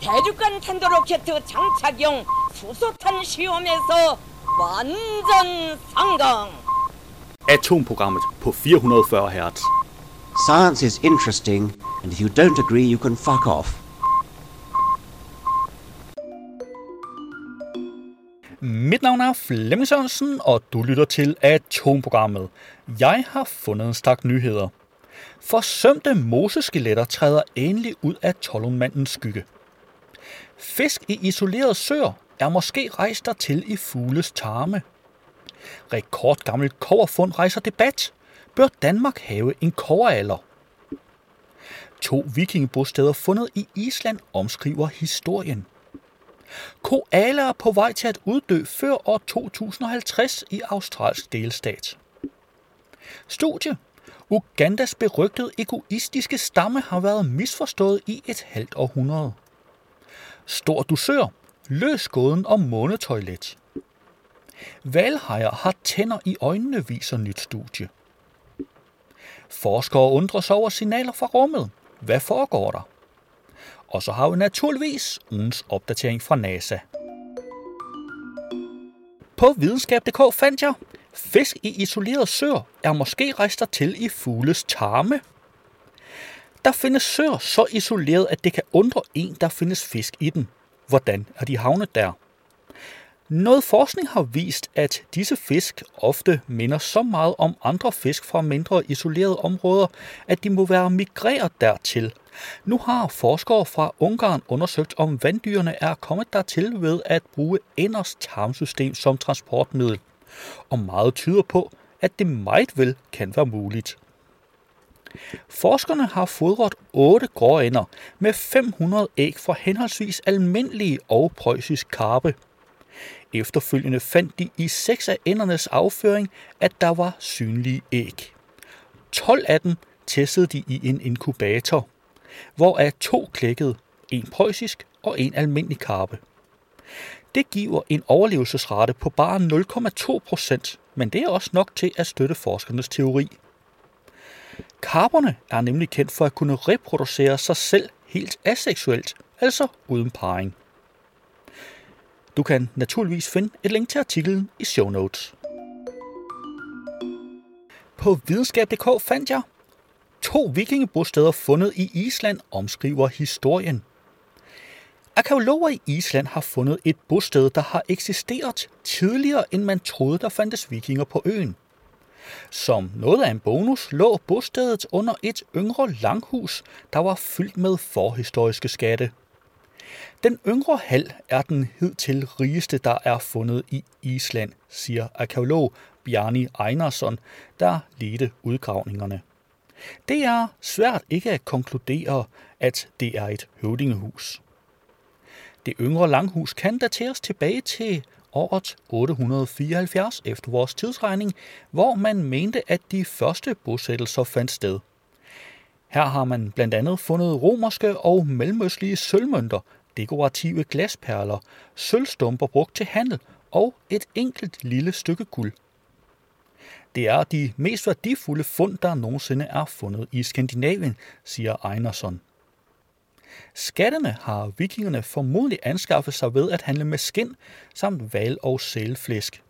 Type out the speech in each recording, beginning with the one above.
대륙간 탄도로켓 장착용 수소탄 시험에서 완전 성공. Atomprogrammet på 440 Hz. Science is interesting, and if you don't agree, you can fuck off. Mit navn er Flemming Sørensen, og du lytter til Atomprogrammet. Jeg har fundet en stak nyheder. Forsømte moseskeletter træder endelig ud af Tollundmandens skygge. Fisk i isolerede søer er måske rejst dertil i fugles tarme. Rekordgammelt koverfund rejser debat. Bør Danmark have en koveralder? To vikingebosteder fundet i Island omskriver historien. Koala er på vej til at uddø før år 2050 i australsk delstat. Studie. Ugandas berygtede egoistiske stamme har været misforstået i et halvt århundrede. Stor dusør. Løs gåden om månetoilet. Valhajer har tænder i øjnene, viser nyt studie. Forskere undrer sig over signaler fra rummet. Hvad foregår der? Og så har vi naturligvis ugens opdatering fra NASA. På videnskab.dk fandt jeg, fisk i isoleret sør er måske rester til i fugles tarme. Der findes søer så isoleret, at det kan undre en, der findes fisk i den. Hvordan er de havnet der? Noget forskning har vist, at disse fisk ofte minder så meget om andre fisk fra mindre isolerede områder, at de må være migreret dertil. Nu har forskere fra Ungarn undersøgt, om vanddyrene er kommet dertil ved at bruge enders tarmsystem som transportmiddel. Og meget tyder på, at det meget vel kan være muligt. Forskerne har fodret 8 gråænder med 500 æg fra henholdsvis almindelige og preussisk karpe. Efterfølgende fandt de i seks af endernes afføring, at der var synlige æg. 12 af dem testede de i en inkubator, hvoraf to klækkede, en preussisk og en almindelig karpe. Det giver en overlevelsesrate på bare 0,2 procent, men det er også nok til at støtte forskernes teori. Karperne er nemlig kendt for at kunne reproducere sig selv helt aseksuelt, altså uden parring. Du kan naturligvis finde et link til artiklen i show notes. På videnskab.dk fandt jeg to vikingebosteder fundet i Island omskriver historien. Arkeologer i Island har fundet et bosted, der har eksisteret tidligere, end man troede, der fandtes vikinger på øen. Som noget af en bonus lå bostedet under et yngre langhus, der var fyldt med forhistoriske skatte. Den yngre hal er den hidtil rigeste, der er fundet i Island, siger arkeolog Bjarni Einarsson, der ledte udgravningerne. Det er svært ikke at konkludere, at det er et høvdingehus. Det yngre langhus kan dateres tilbage til året 874 efter vores tidsregning, hvor man mente, at de første bosættelser fandt sted. Her har man blandt andet fundet romerske og mellemøstlige sølvmønter, dekorative glasperler, sølvstumper brugt til handel og et enkelt lille stykke guld. Det er de mest værdifulde fund, der nogensinde er fundet i Skandinavien, siger Einarsson. Skattene har vikingerne formodentlig anskaffet sig ved at handle med skind samt val- og sælflæsk.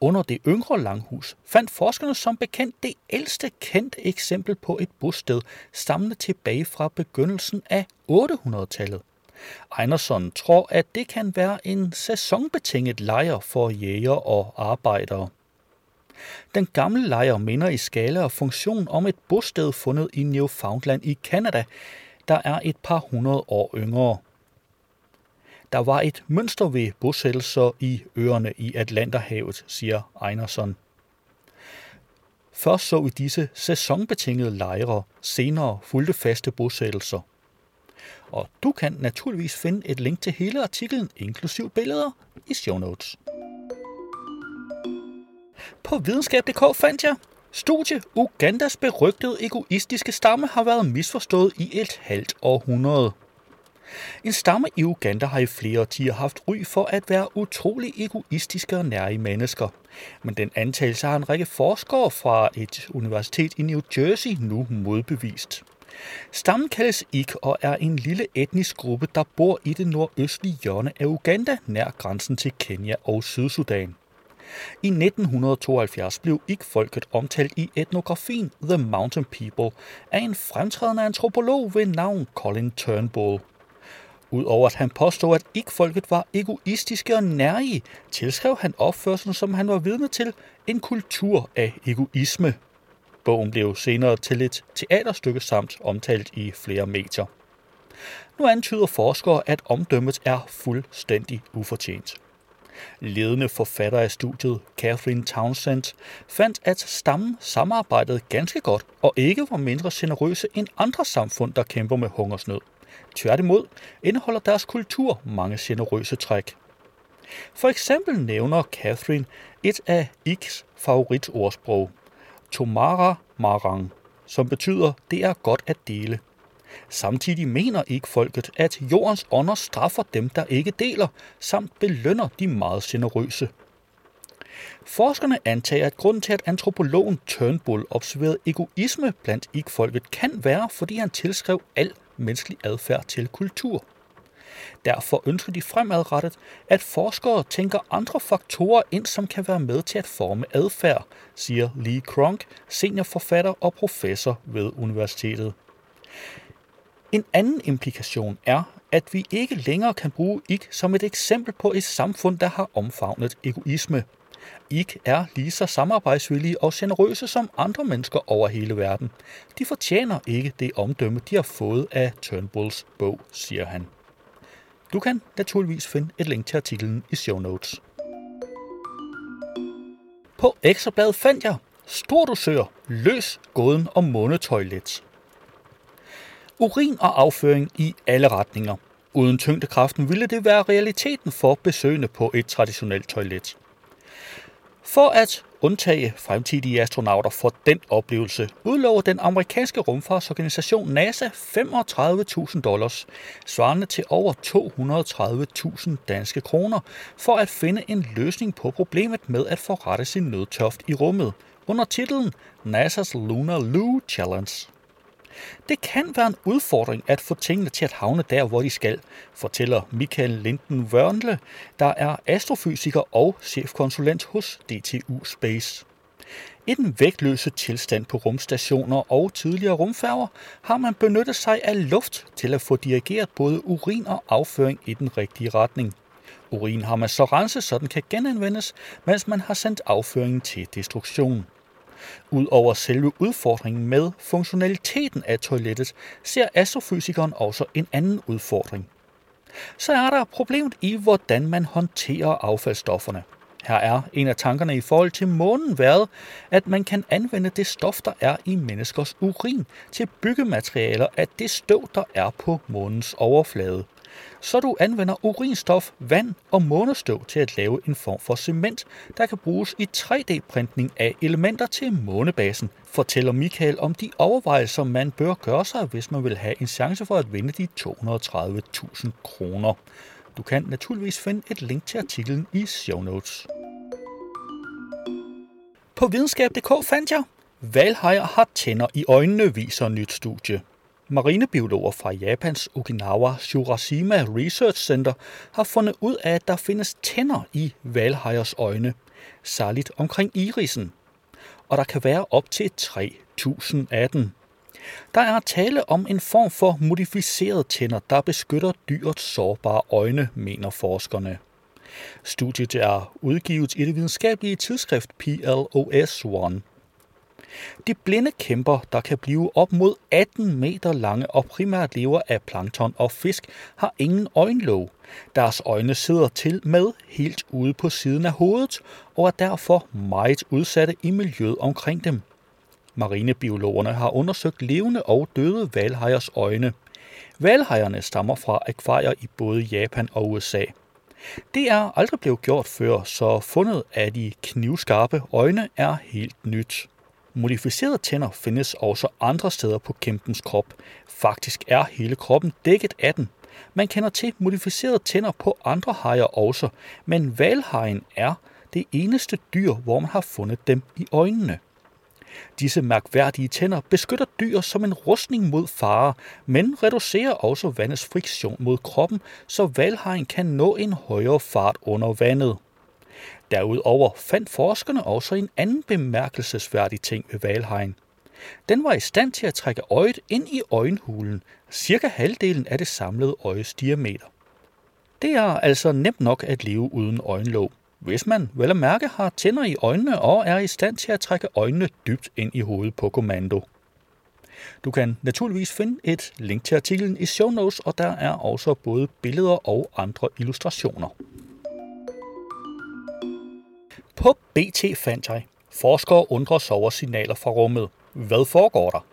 Under det yngre langhus fandt forskerne som bekendt det ældste kendte eksempel på et bosted, stammende tilbage fra begyndelsen af 800-tallet. Einarsson tror, at det kan være en sæsonbetinget lejr for jæger og arbejdere. Den gamle lejr minder i skala og funktion om et bosted fundet i Newfoundland i Canada, der er et par hundrede år yngre. Der var et mønster ved bosættelser i øerne i Atlanterhavet, siger Einarsson. Først så vi disse sæsonbetingede lejre, senere fulgte faste bosættelser. Og du kan naturligvis finde et link til hele artiklen, inklusiv billeder, i show notes. På videnskab.dk fandt jeg, studie Ugandas berygtede egoistiske stamme har været misforstået i et halvt århundrede. En stamme i Uganda har i flere årtier haft ry for at være utrolig egoistiske og nære mennesker. Men den antagelse har en række forskere fra et universitet i New Jersey nu modbevist. Stammen kaldes Ik og er en lille etnisk gruppe, der bor i det nordøstlige hjørne af Uganda, nær grænsen til Kenya og Sydsudan. I 1972 blev ikke folket omtalt i etnografien The Mountain People af en fremtrædende antropolog ved navn Colin Turnbull. Udover at han påstod, at ikke-folket var egoistiske og nærige, tilskrev han opførselen, som han var vidne til, en kultur af egoisme. Bogen blev senere til et teaterstykke samt omtalt i flere medier. Nu antyder forskere, at omdømmet er fuldstændig ufortjent. Ledende forfatter af studiet, Catherine Townsend, fandt, at stammen samarbejdede ganske godt og ikke var mindre generøse end andre samfund, der kæmper med hungersnød. Tværtimod indeholder deres kultur mange generøse træk. For eksempel nævner Catherine et af Iks favoritordsprog, Tomara Marang, som betyder, det er godt at dele. Samtidig mener ikke folket, at jordens ånder straffer dem, der ikke deler, samt belønner de meget generøse. Forskerne antager, at grunden til, at antropologen Turnbull observerede egoisme blandt ikke-folket, kan være, fordi han tilskrev al menneskelig adfærd til kultur. Derfor ønsker de fremadrettet, at forskere tænker andre faktorer ind, som kan være med til at forme adfærd, siger Lee Kronk, seniorforfatter og professor ved universitetet. En anden implikation er, at vi ikke længere kan bruge ik som et eksempel på et samfund, der har omfavnet egoisme. Ik er lige så samarbejdsvillige og generøse som andre mennesker over hele verden. De fortjener ikke det omdømme, de har fået af Turnbulls bog, siger han. Du kan naturligvis finde et link til artiklen i show notes. På Ekstrabladet fandt jeg Stordosør, løs gåden om månetoilet. Urin og afføring i alle retninger. Uden tyngdekraften ville det være realiteten for besøgende på et traditionelt toilet. For at undtage fremtidige astronauter for den oplevelse, udlover den amerikanske rumfartsorganisation NASA 35.000 dollars, svarende til over 230.000 danske kroner, for at finde en løsning på problemet med at forrette sin nødtoft i rummet, under titlen NASA's Lunar Loo Challenge. Det kan være en udfordring at få tingene til at havne der, hvor de skal, fortæller Michael Linden Wørnle, der er astrofysiker og chefkonsulent hos DTU Space. I den vægtløse tilstand på rumstationer og tidligere rumfærger har man benyttet sig af luft til at få dirigeret både urin og afføring i den rigtige retning. Urin har man så renset, så den kan genanvendes, mens man har sendt afføringen til destruktion. Udover selve udfordringen med funktionaliteten af toilettet, ser astrofysikeren også en anden udfordring. Så er der problemet i, hvordan man håndterer affaldsstofferne. Her er en af tankerne i forhold til månen været, at man kan anvende det stof, der er i menneskers urin, til byggematerialer af det støv, der er på månens overflade så du anvender urinstof, vand og månestøv til at lave en form for cement, der kan bruges i 3D-printning af elementer til månebasen, fortæller Michael om de overvejelser, man bør gøre sig, hvis man vil have en chance for at vinde de 230.000 kroner. Du kan naturligvis finde et link til artiklen i show notes. På videnskab.dk fandt jeg, valhajer har tænder i øjnene, viser nyt studie. Marinebiologer fra Japans Okinawa Shurashima Research Center har fundet ud af, at der findes tænder i valhajers øjne, særligt omkring irisen. Og der kan være op til 3.000 af dem. Der er tale om en form for modificerede tænder, der beskytter dyrets sårbare øjne, mener forskerne. Studiet er udgivet i det videnskabelige tidsskrift PLOS ONE. De blinde kæmper, der kan blive op mod 18 meter lange og primært lever af plankton og fisk, har ingen øjenlåg. Deres øjne sidder til med helt ude på siden af hovedet og er derfor meget udsatte i miljøet omkring dem. Marinebiologerne har undersøgt levende og døde valhajers øjne. Valhajerne stammer fra akvarier i både Japan og USA. Det er aldrig blevet gjort før, så fundet af de knivskarpe øjne er helt nyt. Modificerede tænder findes også andre steder på kæmpens krop. Faktisk er hele kroppen dækket af den. Man kender til modificerede tænder på andre hajer også, men valhajen er det eneste dyr, hvor man har fundet dem i øjnene. Disse mærkværdige tænder beskytter dyr som en rustning mod fare, men reducerer også vandets friktion mod kroppen, så valhajen kan nå en højere fart under vandet. Derudover fandt forskerne også en anden bemærkelsesværdig ting ved valhajen. Den var i stand til at trække øjet ind i øjenhulen, cirka halvdelen af det samlede øjes diameter. Det er altså nemt nok at leve uden øjenlåg, hvis man vel at mærke har tænder i øjnene og er i stand til at trække øjnene dybt ind i hovedet på kommando. Du kan naturligvis finde et link til artiklen i show notes, og der er også både billeder og andre illustrationer. På BT fandt jeg. Forskere undrer sig over signaler fra rummet. Hvad foregår der?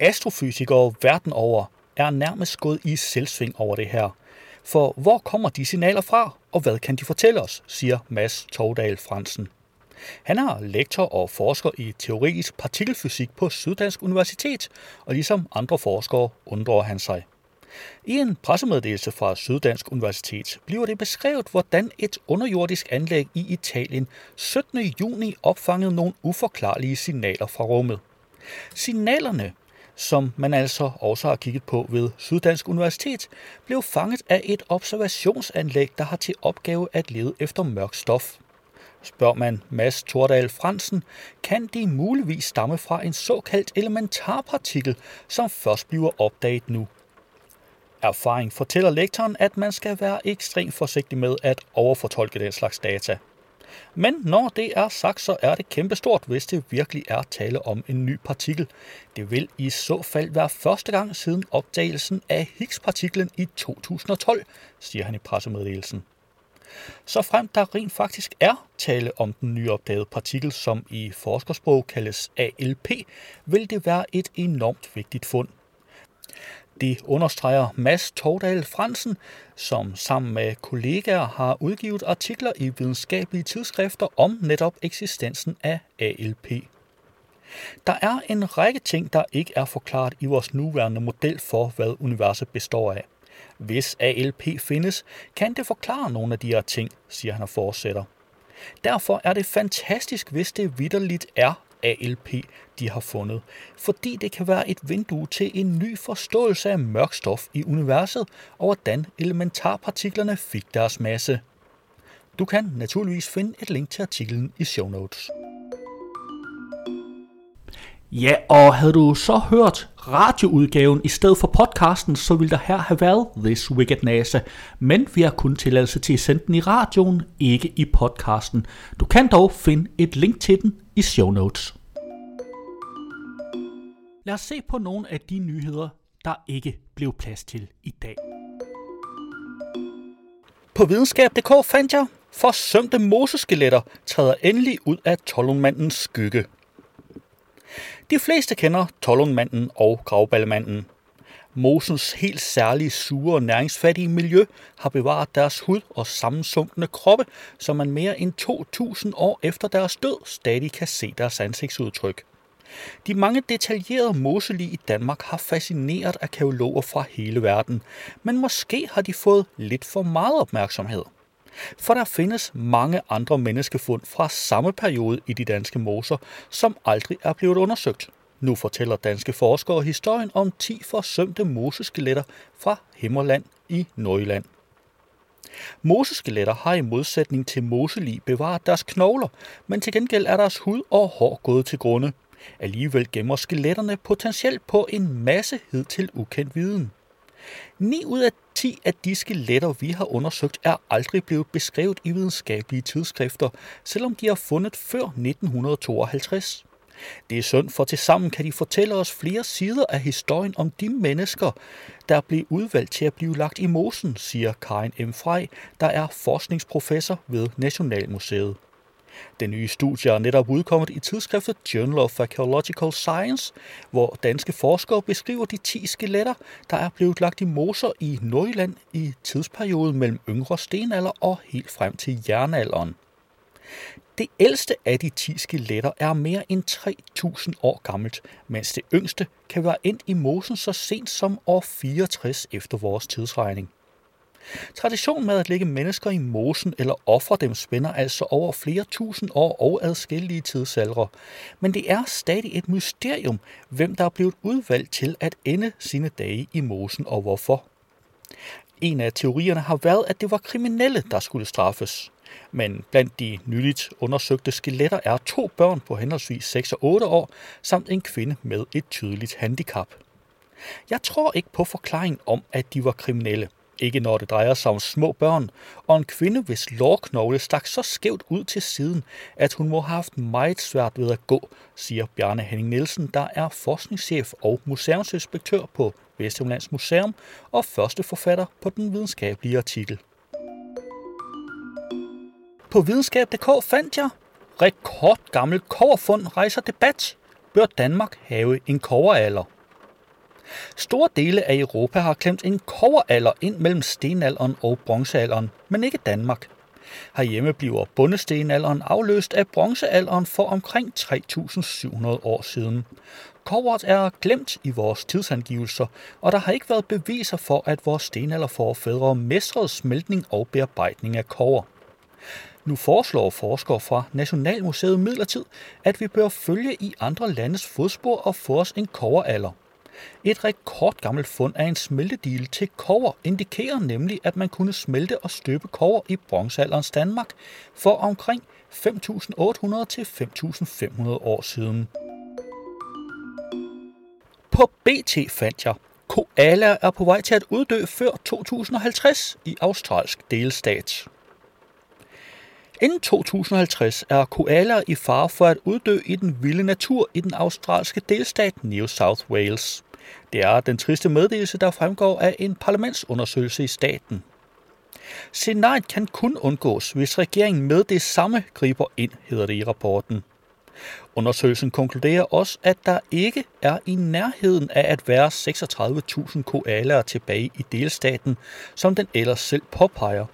Astrofysikere verden over er nærmest gået i selvsving over det her. For hvor kommer de signaler fra, og hvad kan de fortælle os, siger Mads Togdal Fransen. Han er lektor og forsker i teoretisk partikelfysik på Syddansk Universitet, og ligesom andre forskere undrer han sig. I en pressemeddelelse fra Syddansk Universitet bliver det beskrevet, hvordan et underjordisk anlæg i Italien 17. juni opfangede nogle uforklarlige signaler fra rummet. Signalerne, som man altså også har kigget på ved Syddansk Universitet, blev fanget af et observationsanlæg, der har til opgave at lede efter mørk stof. Spørger man Mads Tordal Fransen, kan de muligvis stamme fra en såkaldt elementarpartikel, som først bliver opdaget nu. Erfaring fortæller lektoren, at man skal være ekstremt forsigtig med at overfortolke den slags data. Men når det er sagt, så er det kæmpestort, hvis det virkelig er tale om en ny partikel. Det vil i så fald være første gang siden opdagelsen af Higgs-partiklen i 2012, siger han i pressemeddelelsen. Så frem der rent faktisk er tale om den nyopdagede partikel, som i forskersprog kaldes ALP, vil det være et enormt vigtigt fund. Det understreger Mads Tordal Fransen, som sammen med kollegaer har udgivet artikler i videnskabelige tidsskrifter om netop eksistensen af ALP. Der er en række ting, der ikke er forklaret i vores nuværende model for, hvad universet består af. Hvis ALP findes, kan det forklare nogle af de her ting, siger han og fortsætter. Derfor er det fantastisk, hvis det vidderligt er ALP, de har fundet, fordi det kan være et vindue til en ny forståelse af mørk stof i universet og hvordan elementarpartiklerne fik deres masse. Du kan naturligvis finde et link til artiklen i show notes. Ja, og havde du så hørt radioudgaven i stedet for podcasten, så ville der her have været This Wicked NASA. Men vi har kun tilladelse til at sende den i radioen, ikke i podcasten. Du kan dog finde et link til den i show notes. Lad os se på nogle af de nyheder, der ikke blev plads til i dag. På videnskab.dk fandt jeg, forsømte moseskeletter træder endelig ud af Tollundmandens skygge. De fleste kender Tollundmanden og Gravballemanden. Mosens helt særlige sure og næringsfattige miljø har bevaret deres hud og sammensunkne kroppe, så man mere end 2000 år efter deres død stadig kan se deres ansigtsudtryk. De mange detaljerede moselig i Danmark har fascineret arkeologer fra hele verden, men måske har de fået lidt for meget opmærksomhed. For der findes mange andre menneskefund fra samme periode i de danske moser, som aldrig er blevet undersøgt. Nu fortæller danske forskere historien om 10 forsømte moseskeletter fra Himmerland i Nordjylland. Moseskeletter har i modsætning til moselig bevaret deres knogler, men til gengæld er deres hud og hår gået til grunde. Alligevel gemmer skeletterne potentielt på en masse hidtil ukendt viden. 9 ud af 10 af de skeletter, vi har undersøgt, er aldrig blevet beskrevet i videnskabelige tidsskrifter, selvom de er fundet før 1952. Det er synd, for tilsammen kan de fortælle os flere sider af historien om de mennesker, der blev udvalgt til at blive lagt i mosen, siger Karin M. Frey, der er forskningsprofessor ved Nationalmuseet. Den nye studie er netop udkommet i tidsskriftet Journal of Archaeological Science, hvor danske forskere beskriver de 10 skeletter, der er blevet lagt i moser i Nordjylland i tidsperioden mellem yngre stenalder og helt frem til jernalderen. Det ældste af de 10 skeletter er mere end 3000 år gammelt, mens det yngste kan være endt i mosen så sent som år 64 efter vores tidsregning. Traditionen med at lægge mennesker i mosen eller ofre dem spænder altså over flere tusind år og adskillige tidsalder. Men det er stadig et mysterium, hvem der er blevet udvalgt til at ende sine dage i mosen og hvorfor. En af teorierne har været, at det var kriminelle, der skulle straffes. Men blandt de nyligt undersøgte skeletter er to børn på henholdsvis 6 og 8 år, samt en kvinde med et tydeligt handicap. Jeg tror ikke på forklaringen om, at de var kriminelle. Ikke når det drejer sig om små børn, og en kvinde, hvis lårknogle stak så skævt ud til siden, at hun må have haft meget svært ved at gå, siger Bjarne Henning Nielsen, der er forskningschef og museumsinspektør på Vestjyllands Museum og første forfatter på den videnskabelige artikel. På videnskab.dk fandt jeg rekordgammel koverfund rejser debat. Bør Danmark have en koveralder? Store dele af Europa har klemt en koveralder ind mellem stenalderen og bronzealderen, men ikke Danmark. Herhjemme bliver bundestenalderen afløst af bronzealderen for omkring 3.700 år siden. Kovret er glemt i vores tidsangivelser, og der har ikke været beviser for, at vores stenalderforfædre mestrede smeltning og bearbejdning af kover. Nu foreslår forskere fra Nationalmuseet midlertid, at vi bør følge i andre landes fodspor og få os en koveralder. Et rekordgammelt fund af en smeltedigel til kover indikerer nemlig, at man kunne smelte og støbe kover i bronzealderens Danmark for omkring 5.800 til 5.500 år siden. På BT fandt jeg, koala er på vej til at uddø før 2050 i australsk delstat. Inden 2050 er koalaer i fare for at uddø i den vilde natur i den australske delstat New South Wales. Det er den triste meddelelse, der fremgår af en parlamentsundersøgelse i staten. Scenariet kan kun undgås, hvis regeringen med det samme griber ind, hedder det i rapporten. Undersøgelsen konkluderer også, at der ikke er i nærheden af at være 36.000 koalaer tilbage i delstaten, som den ellers selv påpeger.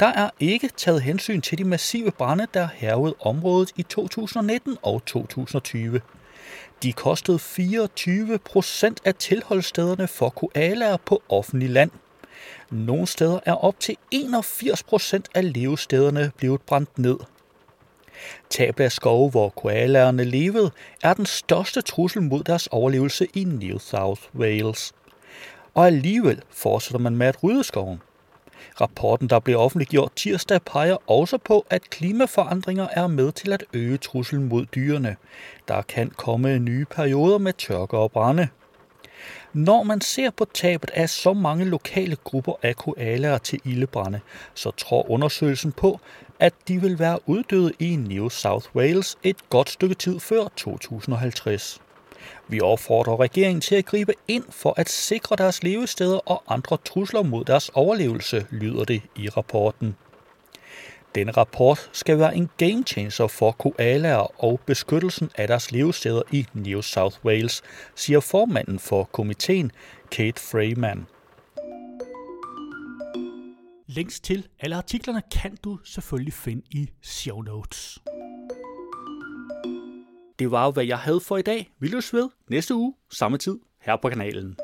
Der er ikke taget hensyn til de massive brænde, der hervede området i 2019 og 2020. De kostede 24 procent af tilholdsstederne for koalaer på offentlig land. Nogle steder er op til 81 procent af levestederne blevet brændt ned. Tabet af skove, hvor koalaerne levede, er den største trussel mod deres overlevelse i New South Wales. Og alligevel fortsætter man med at rydde skoven. Rapporten, der blev offentliggjort tirsdag, peger også på, at klimaforandringer er med til at øge truslen mod dyrene. Der kan komme nye perioder med tørke og brænde. Når man ser på tabet af så mange lokale grupper af koalaer til ildebrænde, så tror undersøgelsen på, at de vil være uddøde i New South Wales et godt stykke tid før 2050. Vi opfordrer regeringen til at gribe ind for at sikre deres levesteder og andre trusler mod deres overlevelse, lyder det i rapporten. Denne rapport skal være en game changer for koalaer og beskyttelsen af deres levesteder i New South Wales, siger formanden for komiteen, Kate Freeman. Links til alle artiklerne kan du selvfølgelig finde i show notes. Det var jo, hvad jeg havde for i dag. Vi løs ved næste uge, samme tid, her på kanalen.